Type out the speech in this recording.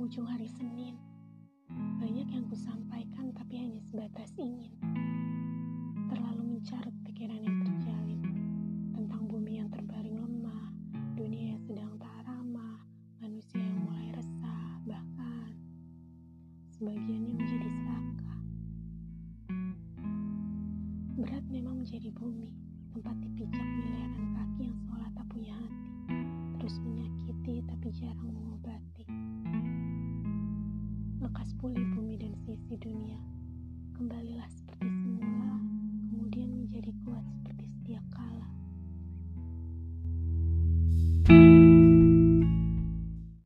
penghujung hari Senin, banyak yang kusampaikan tapi hanya sebatas ingin. Terlalu mencarut pikiran yang terjalin tentang bumi yang terbaring lemah, dunia yang sedang tak ramah, manusia yang mulai resah, bahkan sebagiannya menjadi serakah. Berat memang menjadi bumi, tempat dipijak Lekas pulih bumi dan sisi dunia. Kembalilah